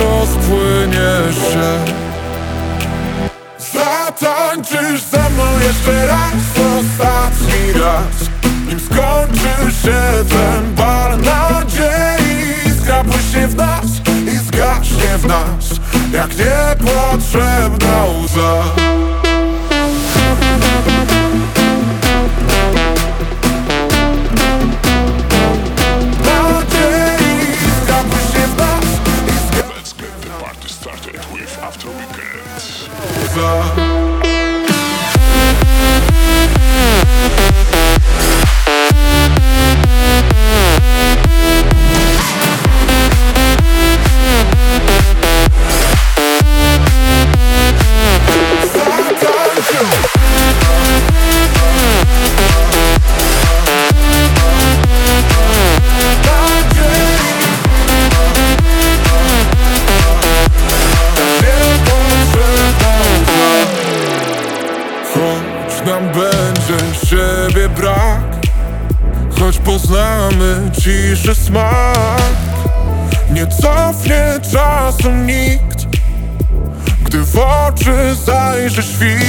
mgła rozpłynie się. Zatańczysz ze mną jeszcze raz Ostatni raz. Nim skończy się ten bal nadziei Skrapły w nas i zgaśnie w nas Jak niepotrzebna łza desfile.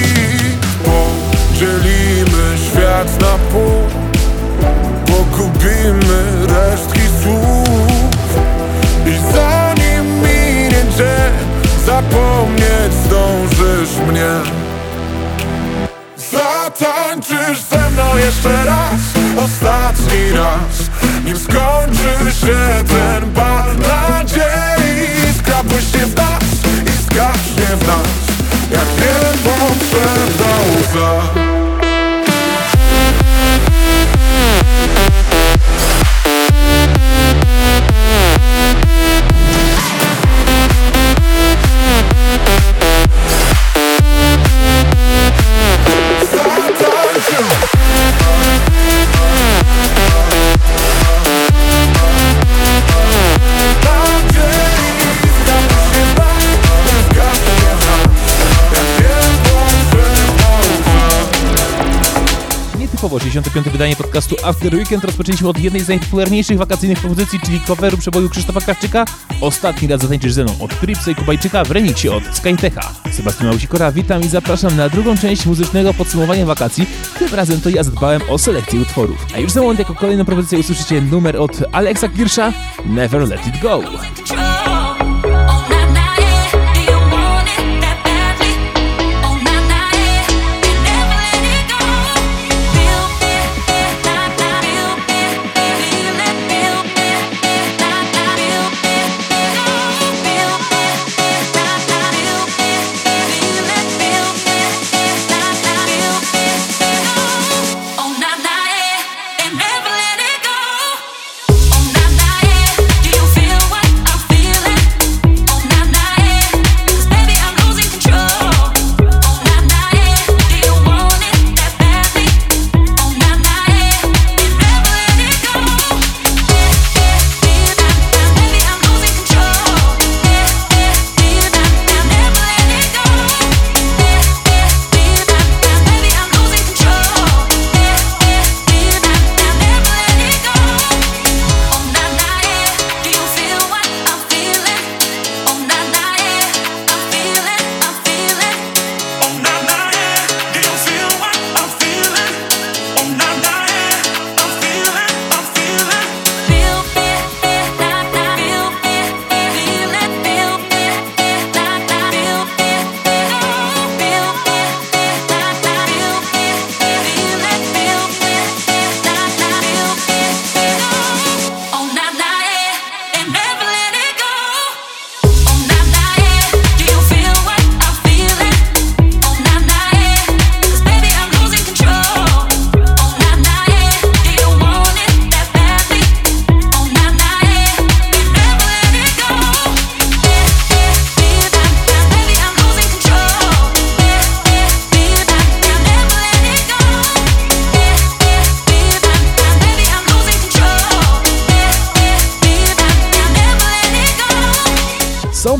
Podcastu After Weekend rozpoczęliśmy od jednej z najpopularniejszych wakacyjnych propozycji, czyli coveru przeboju Krzysztofa Krawczyka. Ostatni raz zatańczysz ze mną od Tripsa i Kubajczyka w od Skytecha. Sebastian Małsikora, witam i zapraszam na drugą część muzycznego podsumowania wakacji. Tym razem to ja zadbałem o selekcję utworów. A już za moment jako kolejną propozycję usłyszycie numer od Alexa Kirsza Never Let It Go.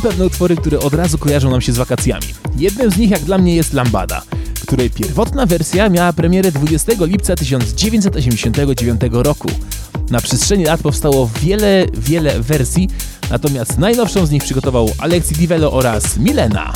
pewne utwory, które od razu kojarzą nam się z wakacjami. Jednym z nich jak dla mnie jest Lambada, której pierwotna wersja miała premierę 20 lipca 1989 roku. Na przestrzeni lat powstało wiele, wiele wersji, natomiast najnowszą z nich przygotował Alexi Divelo oraz Milena.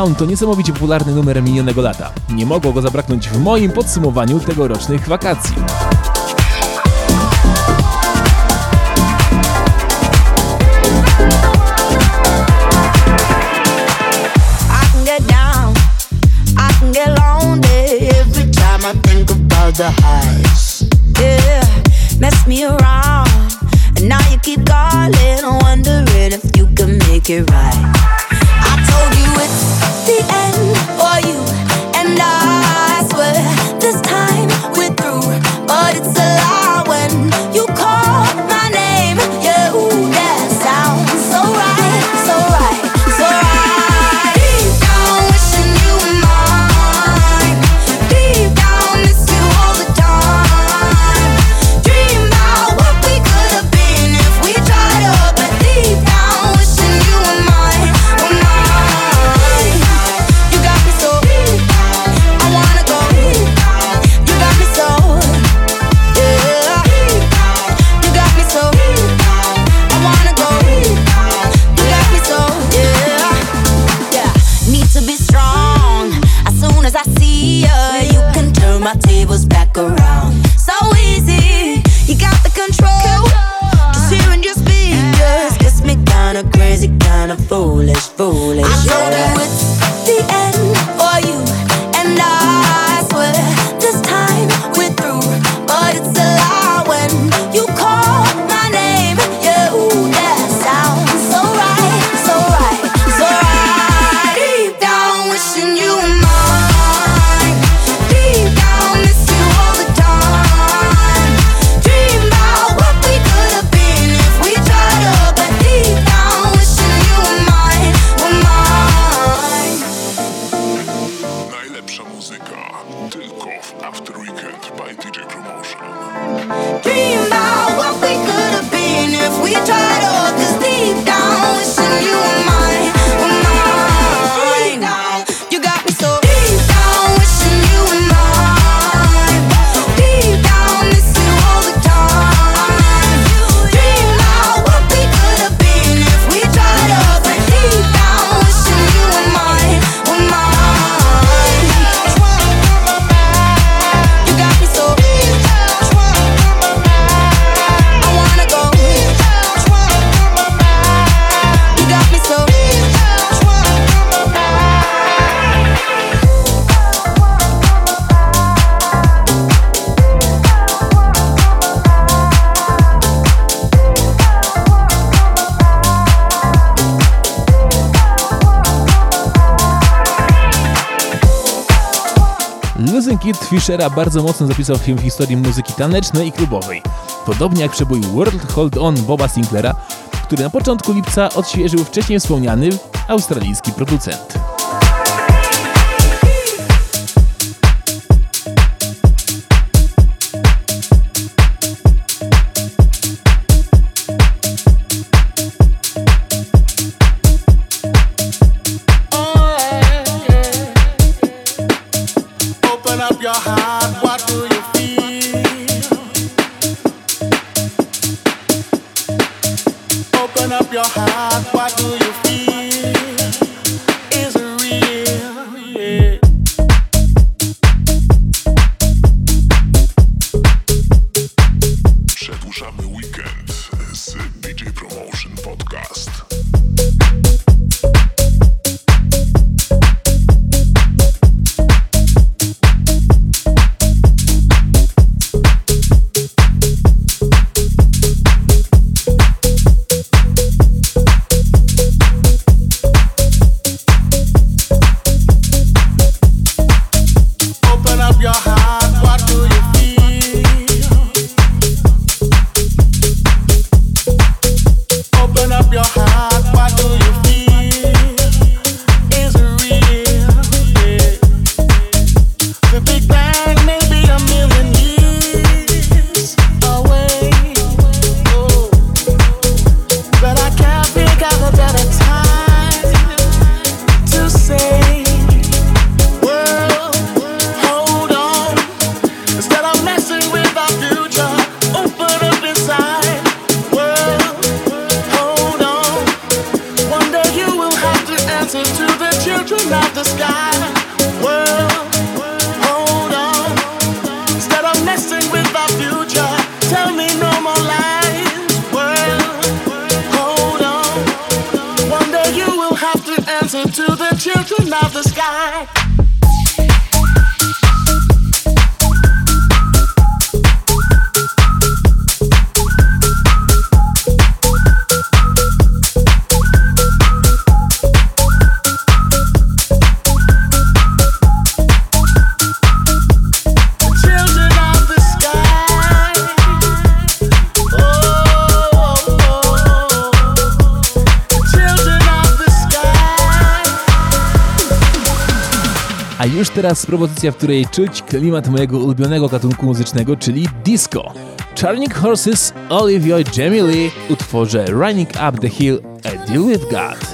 Down to niesamowicie popularny numer minionego lata. Nie mogło go zabraknąć w moim podsumowaniu tegorocznych wakacji. Fischera bardzo mocno zapisał się w historii muzyki tanecznej i klubowej. Podobnie jak przebój World Hold On Boba Sinclaira, który na początku lipca odświeżył wcześniej wspomniany australijski producent. House, propozycja, w której czuć klimat mojego ulubionego gatunku muzycznego, czyli disco. Charming Horses, Olivia Jamie Lee, utworze Running Up the Hill, A Deal With God.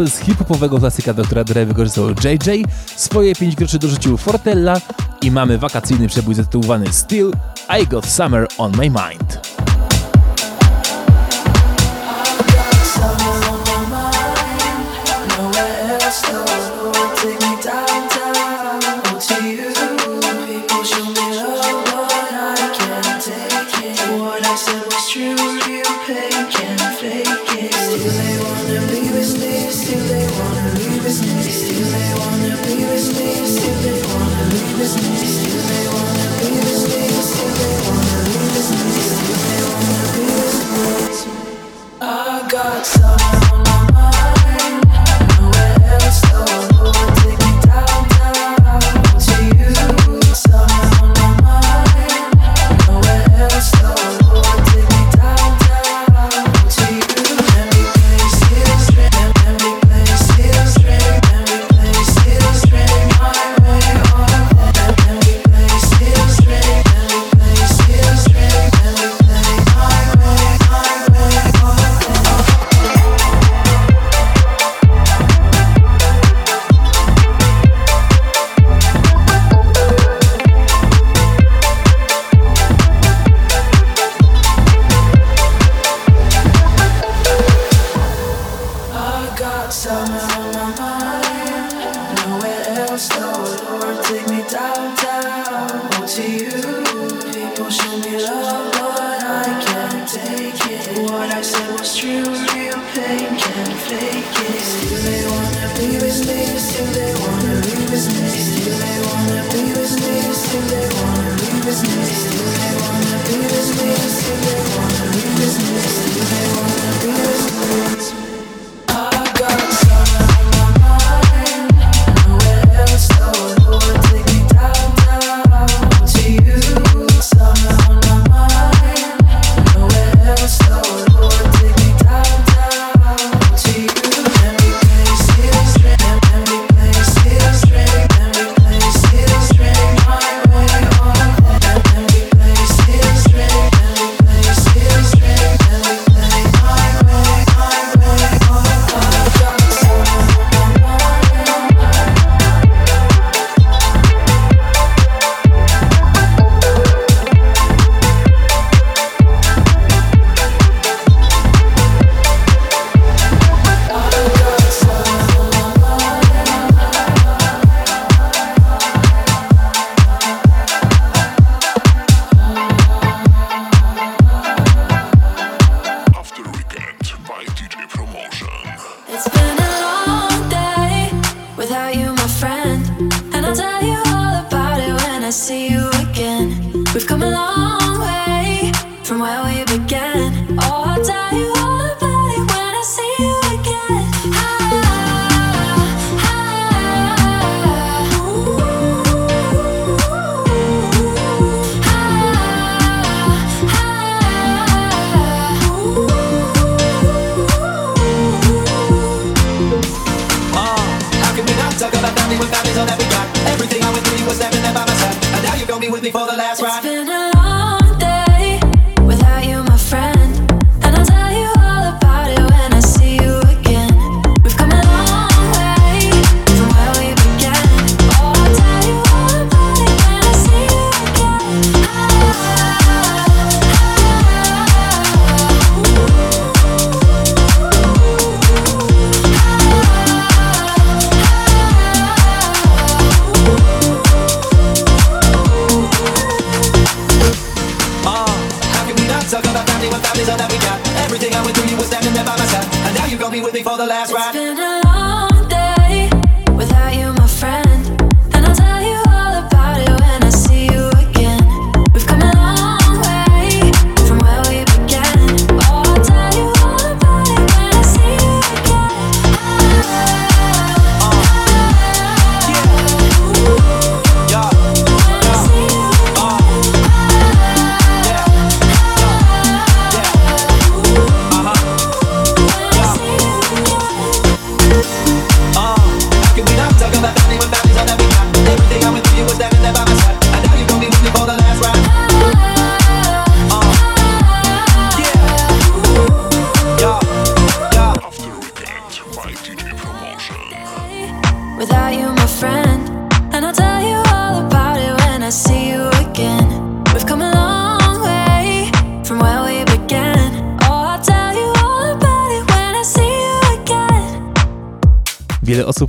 sample z hip-hopowego klasyka doktora Dre wykorzystał JJ, swoje pięć groszy dorzucił Fortella i mamy wakacyjny przebój zatytułowany Still I Got Summer On My Mind.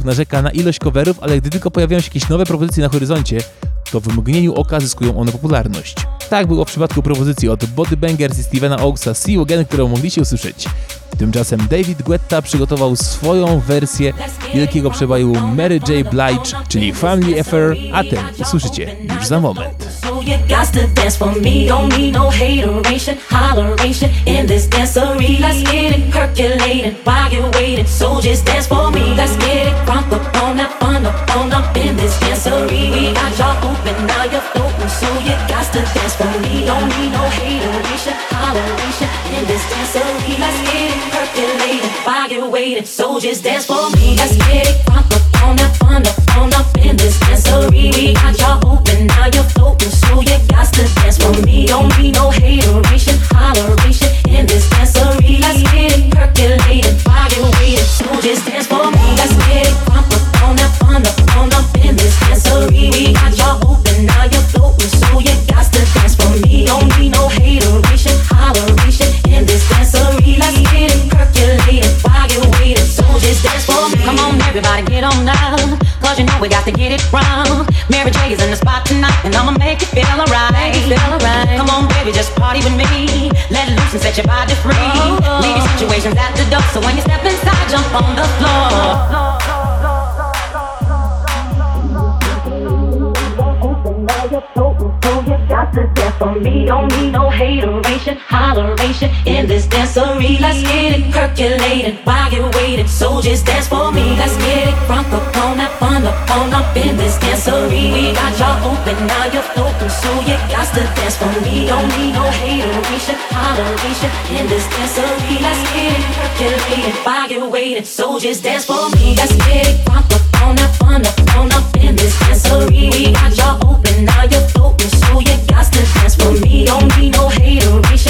Osób narzeka na ilość coverów, ale gdy tylko pojawiają się jakieś nowe propozycje na horyzoncie, to w mgnieniu oka zyskują one popularność. Tak było w przypadku propozycji od Body Bangers i Stevena Oaksa See You Again, którą mogliście usłyszeć. Tymczasem David Guetta przygotował swoją wersję wielkiego przeboju Mary J. Blige, czyli Family Affair, a ten usłyszycie już za moment. You got to dance for me. Don't need no hateration, holleration in this dancery. Let's get it percolating while you're waiting. So just dance for me. Let's get it crunk up on that fun up on up in this dancery. We got y'all open, now you're. So you got to dance for me. Don't need no hateration, holleration in this dancery. Let's get percolating while you're waiting. So just dance for me. Let's get it on in this got y'all open, now you're floating. So you got to dance for me. Don't need no hateration, holleration to get it wrong. Mary J is in the spot tonight, and I'ma make you feel alright. Alright. Come on, baby, just party with me. Let loose and set your body free. Oh, oh. Leave your situations at the door, so when you step inside, jump on the floor. So you got to dance for me. Don't need no hateration, holleration in this Let's get it percolating while you're waiting. So just dance for me. Let's get it crunk up on that fun up in this dancery. We got y'all open, now you're floating. So you got to dance for me. Don't need no hateration, holleration in this dancery. Let's get it percolating while you're waiting. So just dance for me. Let's get it crunk up on that fun up in this dancery. We got y'all open, now you're floating. So you got to dance for me. Don't need no hateration,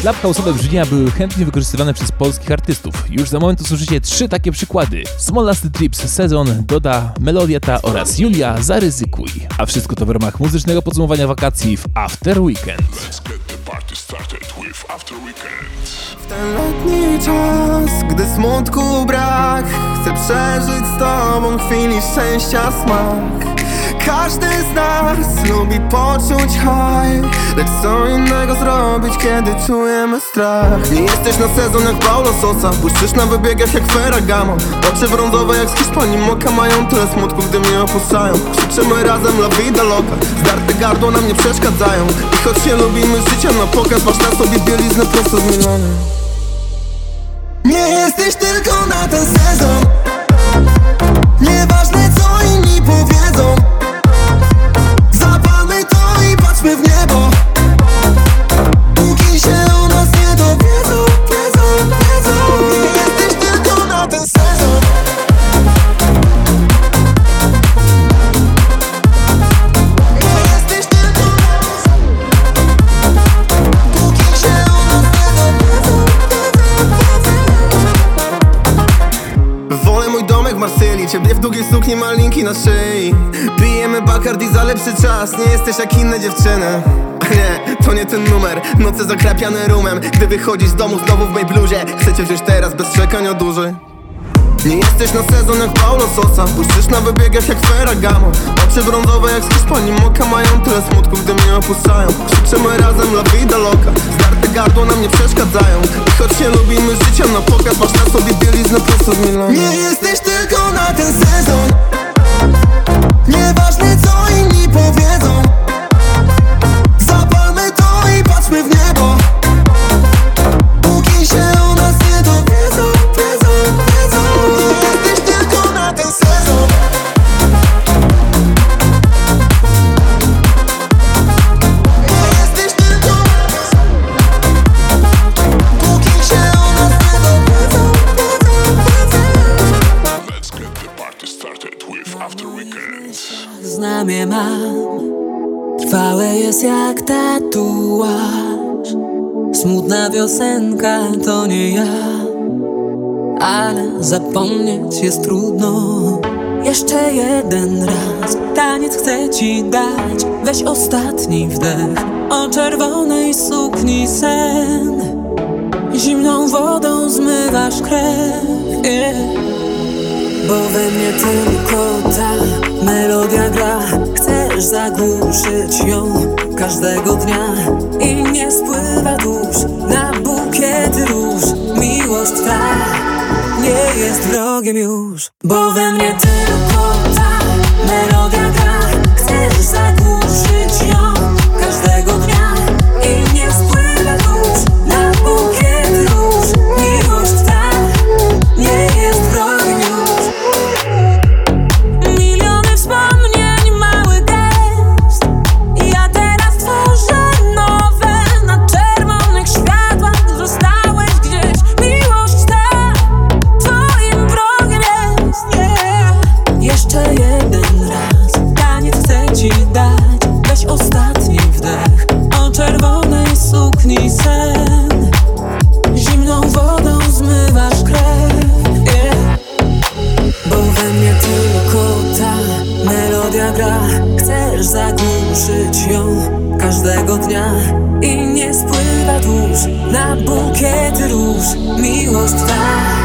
Slap house'owe brzmienia były chętnie wykorzystywane przez polskich artystów. Już za moment usłyszycie trzy takie przykłady. Small Last Trips, Sezon, Doda, Melodiata oraz Julia Zaryzykuj. A wszystko to w ramach muzycznego podsumowania wakacji w After Weekend. With After Weekend. Ten letni czas, gdy smutku brak Chcę przeżyć z tobą chwili szczęścia smak Każdy z nas lubi poczuć high Lecz co innego zrobić, kiedy czujemy strach? Nie jesteś na sezon jak Paulo Sosa Błyszczysz na wybiegach jak Ferragamo. Oczy brązowe jak z Hiszpanii Moka mają tyle smutku, gdy mnie opuszczają. Krzyczymy razem la vida loca Zdarte gardło nam nie przeszkadzają. I choć nie lubimy życia na pokaz Masz na sobie bieliznę prosto z Milanu nie jesteś tylko na ten sezon. Nieważne co inni powiedzą malinki na szyi. Pijemy Bacardi za lepszy czas. Nie jesteś jak inne dziewczyny. Nie, to nie ten numer. Noce zakrapiane rumem. Gdy wychodzisz z domu znowu w mej bluzie Chcę cię wziąć teraz bez czekania dłużej nie jesteś na sezon jak Paulo Sosa. Błyszczysz na wybiegach jak Ferragamo. Oczy brązowe jak z Hiszpanii. Moka mają tyle smutku, gdy mnie opuszczają. Krzyczymy razem la vida loca. Zdarte gardło nam nie przeszkadzają. I choć nie lubimy życia na pokaz Masz na sobie bieliznę prosto z Milanu Nie jesteś tylko na ten sezon Nieważne co inni powiedzą piosenka to nie ja Ale zapomnieć jest trudno. Jeszcze jeden raz Taniec chcę ci dać Weź ostatni wdech. O czerwonej sukni sen Zimną wodą zmywasz krew yeah. Bo we mnie tylko ta melodia gra. Chcesz zagłuszyć ją każdego dnia I nie spływa dusz na bukiety róż Miłość ta nie jest wrogiem już. Bo we mnie tylko ta melodia gra. Chcesz zagłuszyć każdego dnia I nie spływa dusz na bukiety róż. Miłość ta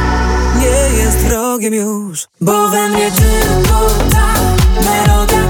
nie jest wrogiem już. Bo we mnie tylko ta melodia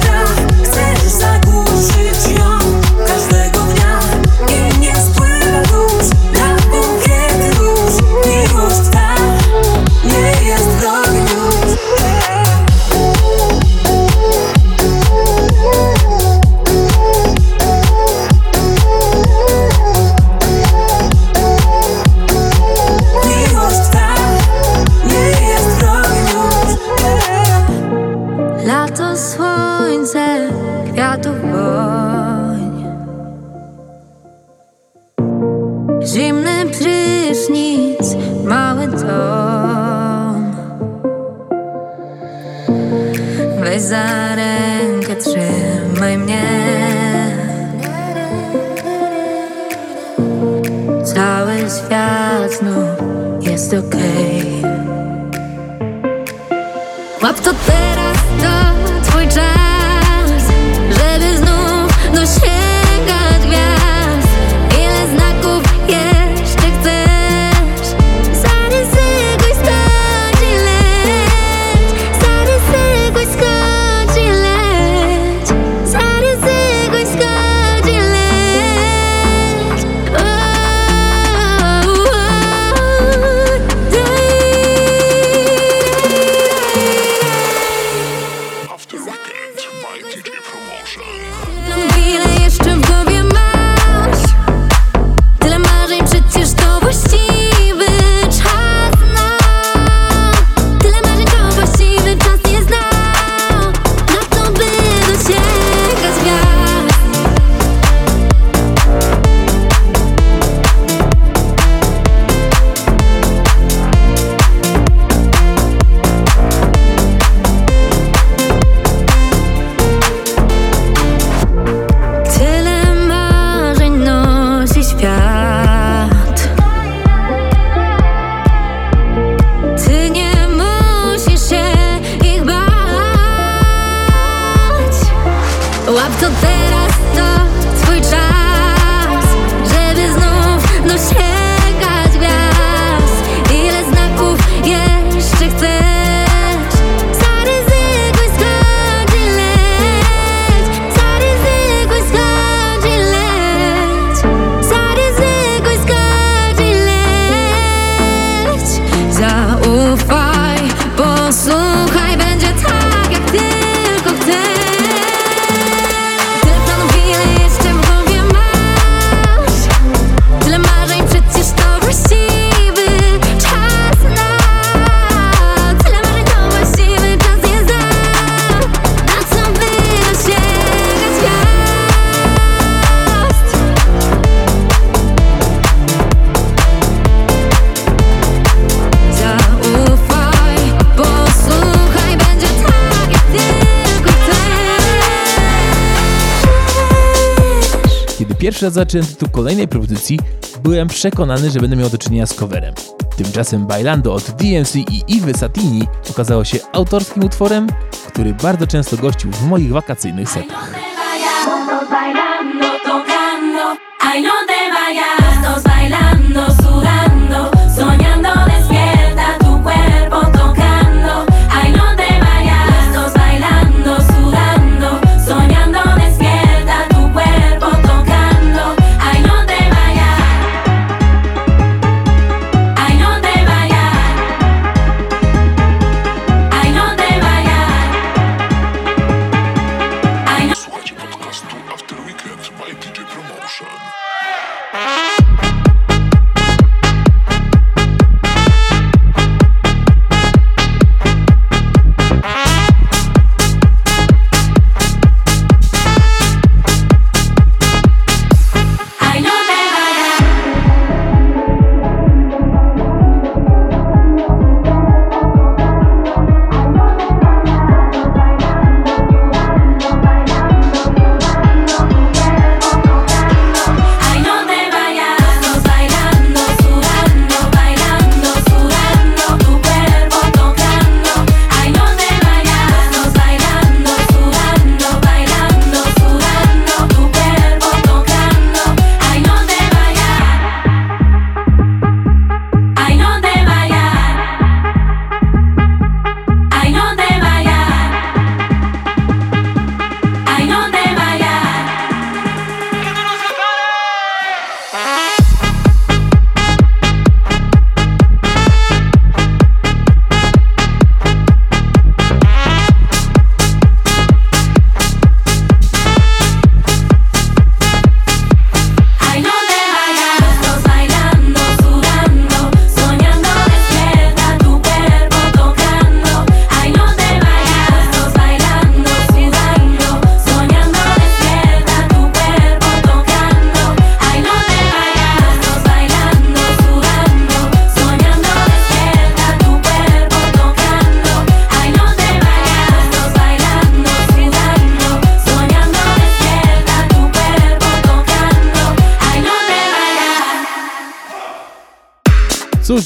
raz zacząłem tytuł kolejnej propozycji, byłem przekonany, że będę miał do czynienia z coverem. Tymczasem Bailando od DMC i Iwy Satini okazało się autorskim utworem, który bardzo często gościł w moich wakacyjnych setach.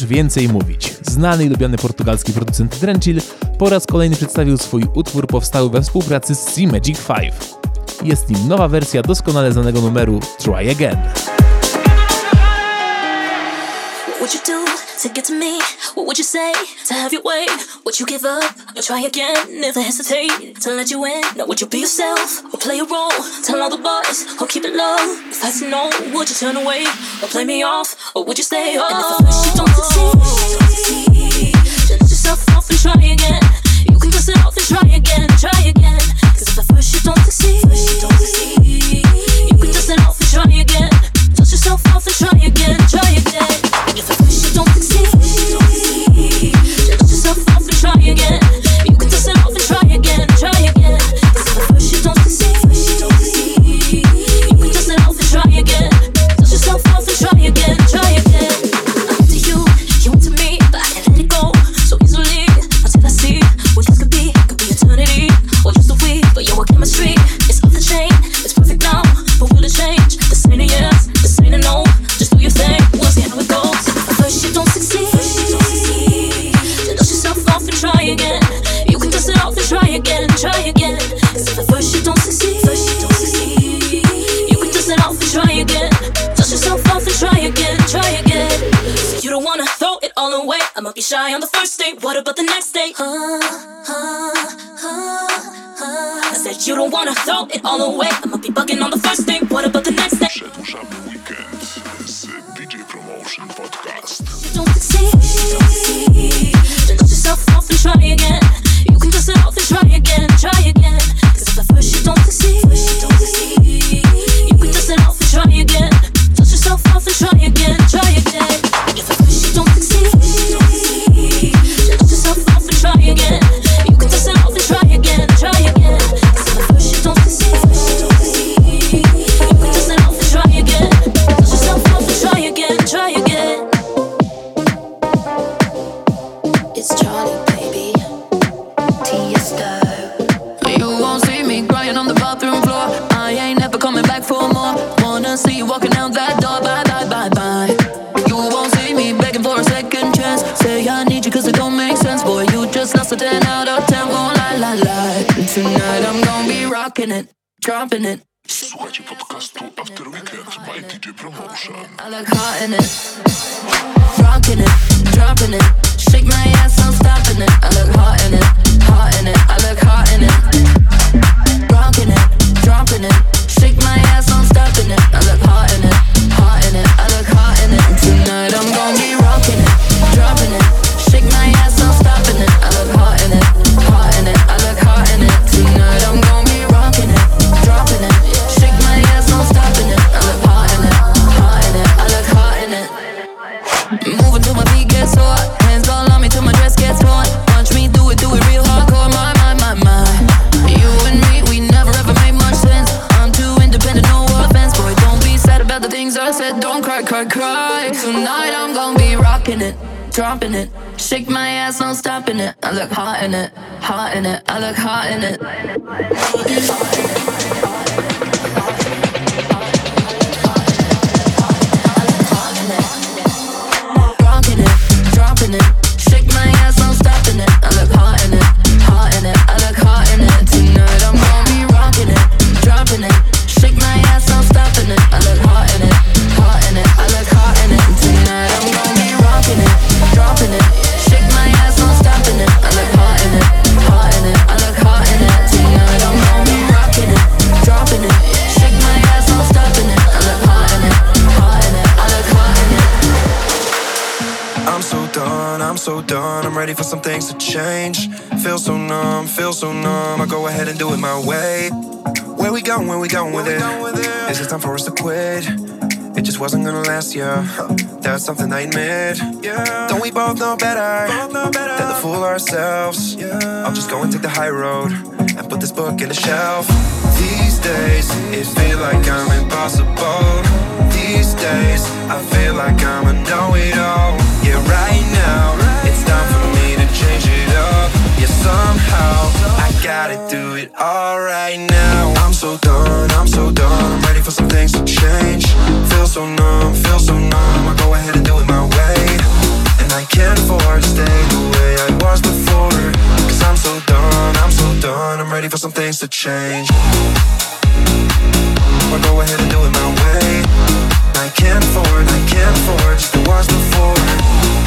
Więcej mówić. Znany i lubiany portugalski producent Drenchill po raz kolejny przedstawił swój utwór powstały we współpracy z C Magic 5. Jest nim nowa wersja doskonale znanego numeru Try Again. To get to me? What would you say to have your way? Would you give up or try again? Never hesitate to let you in. Now would you be yourself or play a role? Tell all the boys or keep it low. If I said no, would you turn away or play me off or would you stay? Oh, and if first you don't succeed, dust yourself off and try again. You can dust it off and try again, try again. Cause if at first you don't succeed, you can dust it off and try again. Dust yourself off and try again, try again. Again, try again. Cause if at first you don't succeed, you can dust it off and try again. Dust yourself off and try again, try again. So you don't wanna throw it all away. I might be shy on the first date. What about the next date? Uh, uh, uh, uh. I said you don't wanna throw it all away. I might be bugging on the first date. What about the next date? Przedłużamy weekend z DJ Promotion Podcast. don't succeed, dust yourself off and try again. Try again, try again. Cause at first you don't succeed, rocking it, dropping it. Słuchajcie podcastu After Weekend by DJ Promotion. I look hot in it, rocking it, dropping it. Shake my ass, I'm stopping it. I look cry, cry. Tonight I'm gonna be rocking it, dropping it. Shake my ass, no stopping it. I look hot in it, hot in it. I look hot in it. For some things to change. Feel so numb, feel so numb. I go ahead and do it my way. Where we going, where we going with it? Is it time for us to quit? It just wasn't gonna last, yeah. That's something I admit. Don't we both know better than to fool ourselves? I'll just go and take the high road and put this book in the shelf. These days, it feel like I'm impossible. These days, I feel like I'm a know-it-all. Yeah, right now, it up. Yeah, somehow, I gotta do it all right now. I'm so done, I'm so done. I'm ready for some things to change. Feel so numb, feel so numb. I go ahead and do it my way. And I can't afford to stay the way I was before. Cause I'm so done, I'm so done. I'm ready for some things to change. I go ahead and do it my way. I can't afford, I can't afford just it was before.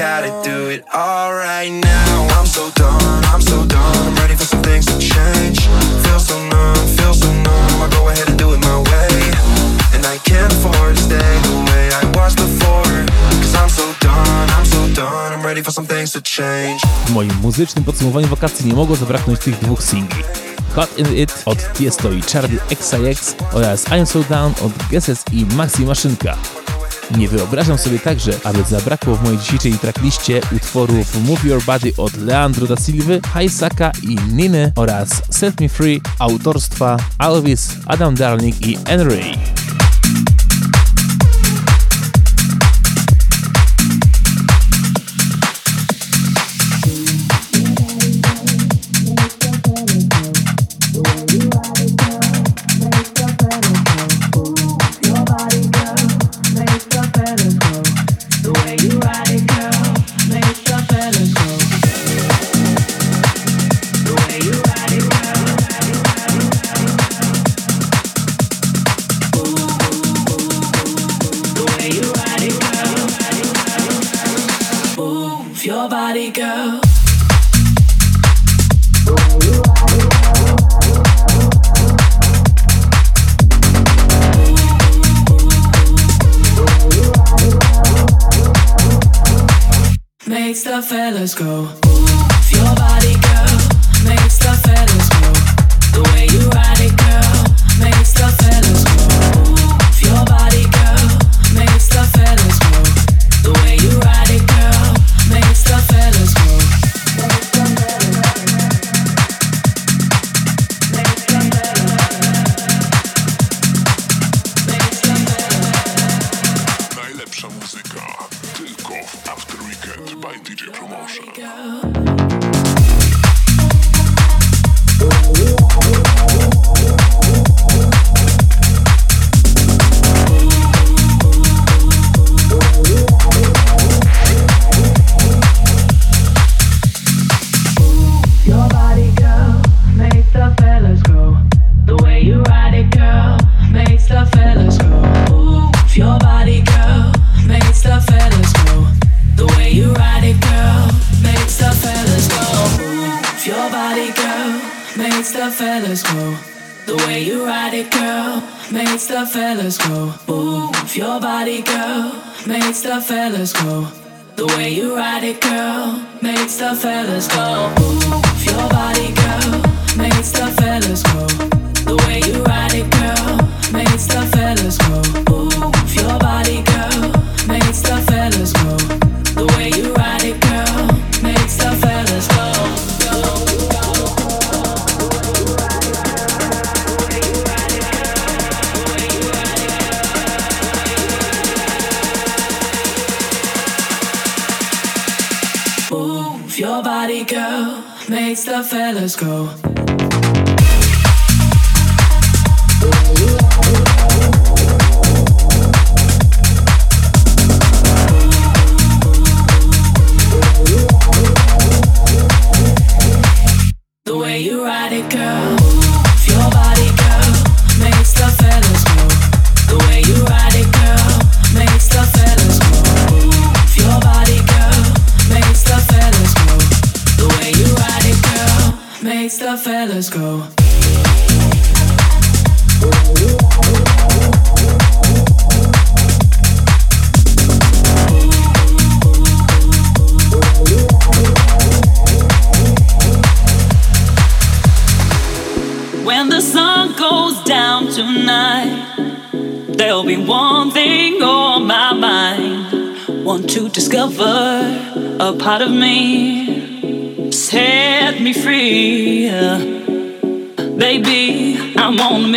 gotta do it all right now. I'm so done, I'm so done. Ready for some things to change. Feel so numb, feel so numb. I go ahead and do it my way. And I can't afford to stay the way I was before. Cause I'm so done, I'm so done. I'm ready for some things to change. W moim muzycznym podsumowaniu wakacji nie mogło zabraknąć tych dwóch singli. Hot in It od Tiesto i Charlie XIX oraz I'm So Down od Gesses i Maxi Maszynka. Nie wyobrażam sobie także, aby zabrakło w mojej dzisiejszej trackliście utworów Move Your Body od Leandro da Silva, Haisaka i Niny oraz Set Me Free autorstwa Alvis, Adam Darling i Enray. let's go.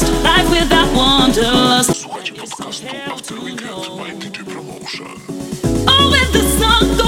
dust, life without wanderlust. Słuchajcie Promotion. Oh, with the sun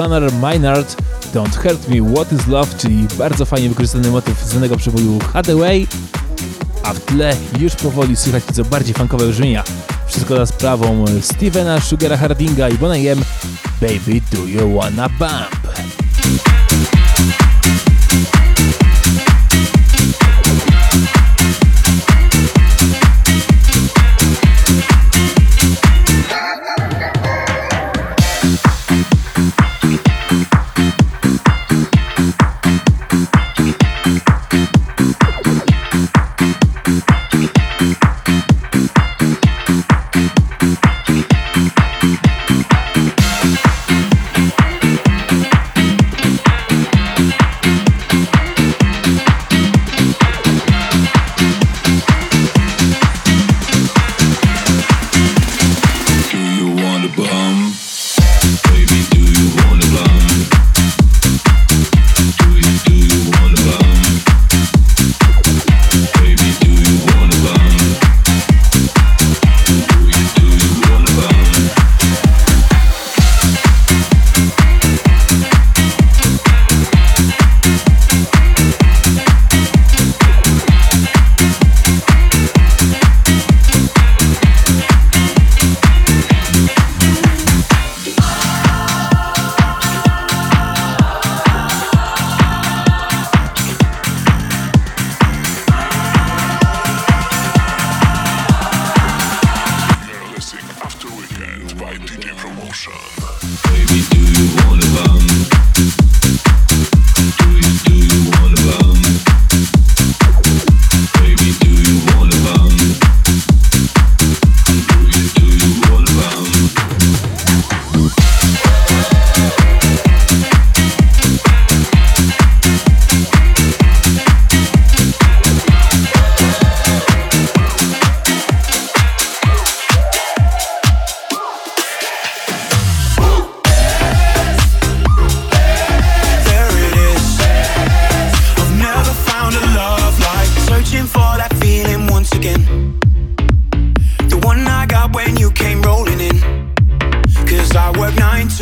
Connor Maynard Don't Hurt Me, What Is Love, czyli bardzo fajnie wykorzystany motyw znanego przeboju Hathaway, a w tle już powoli słychać co bardziej funkowe brzmienia. Wszystko za sprawą Stevena, Sugara Hardinga i Bonnie Baby Do You Wanna Bump.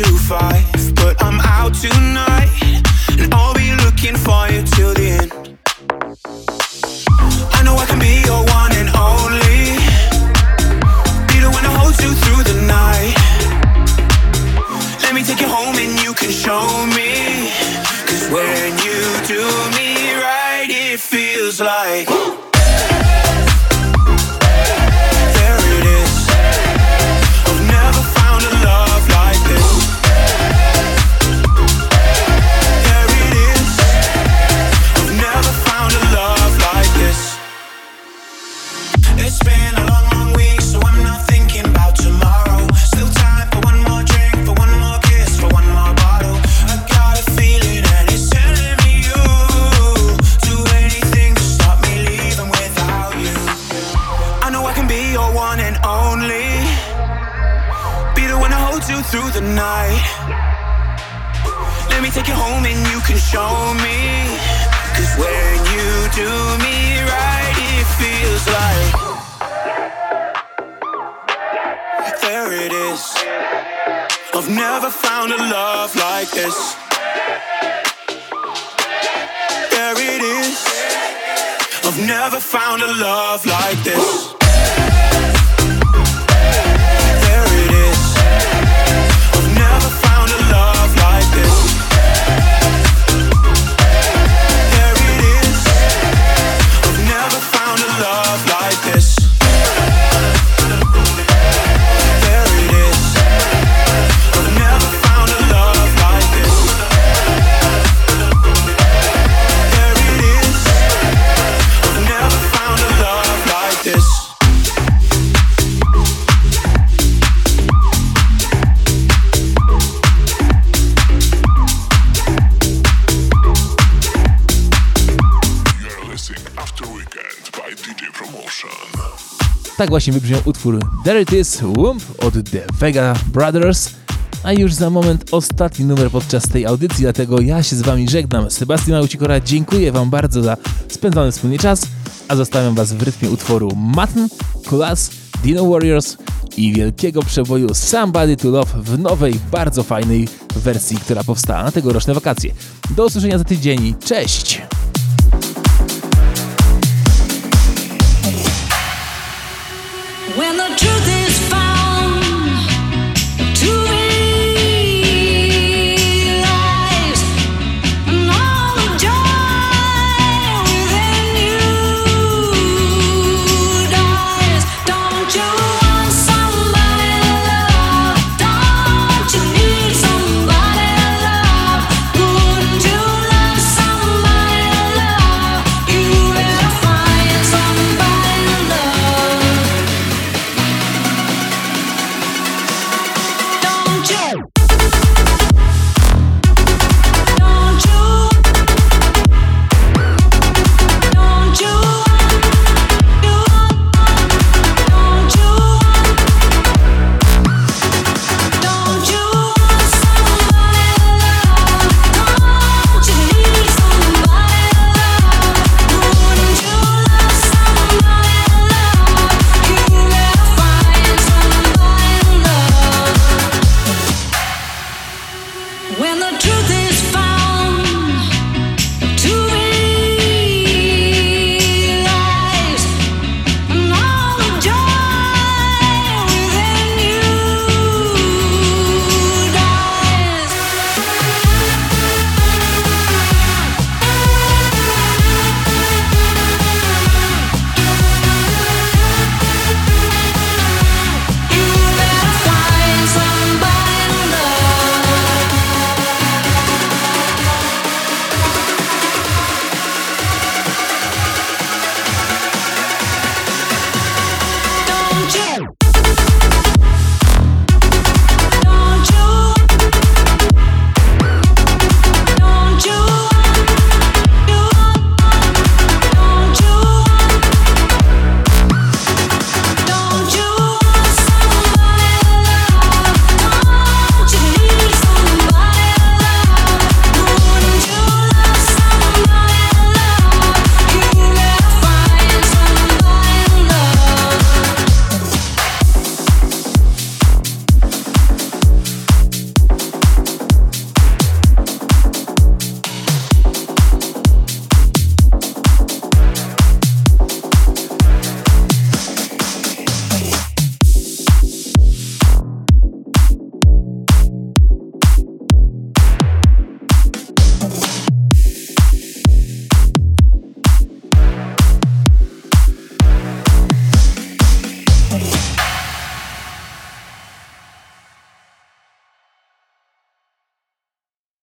to five, but I'm out tonight. Tak właśnie wybrzmiał utwór There It Is Wump od The Vega Brothers. A już za moment ostatni numer podczas tej audycji, dlatego ja się z Wami żegnam. Sebastian Małucikora, dziękuję Wam bardzo za spędzony wspólnie czas, a zostawiam Was w rytmie utworu Matn, Kulas, Dino Warriors i wielkiego przeboju Somebody to Love w nowej, bardzo fajnej wersji, która powstała na tegoroczne wakacje. Do usłyszenia za tydzień. Cześć!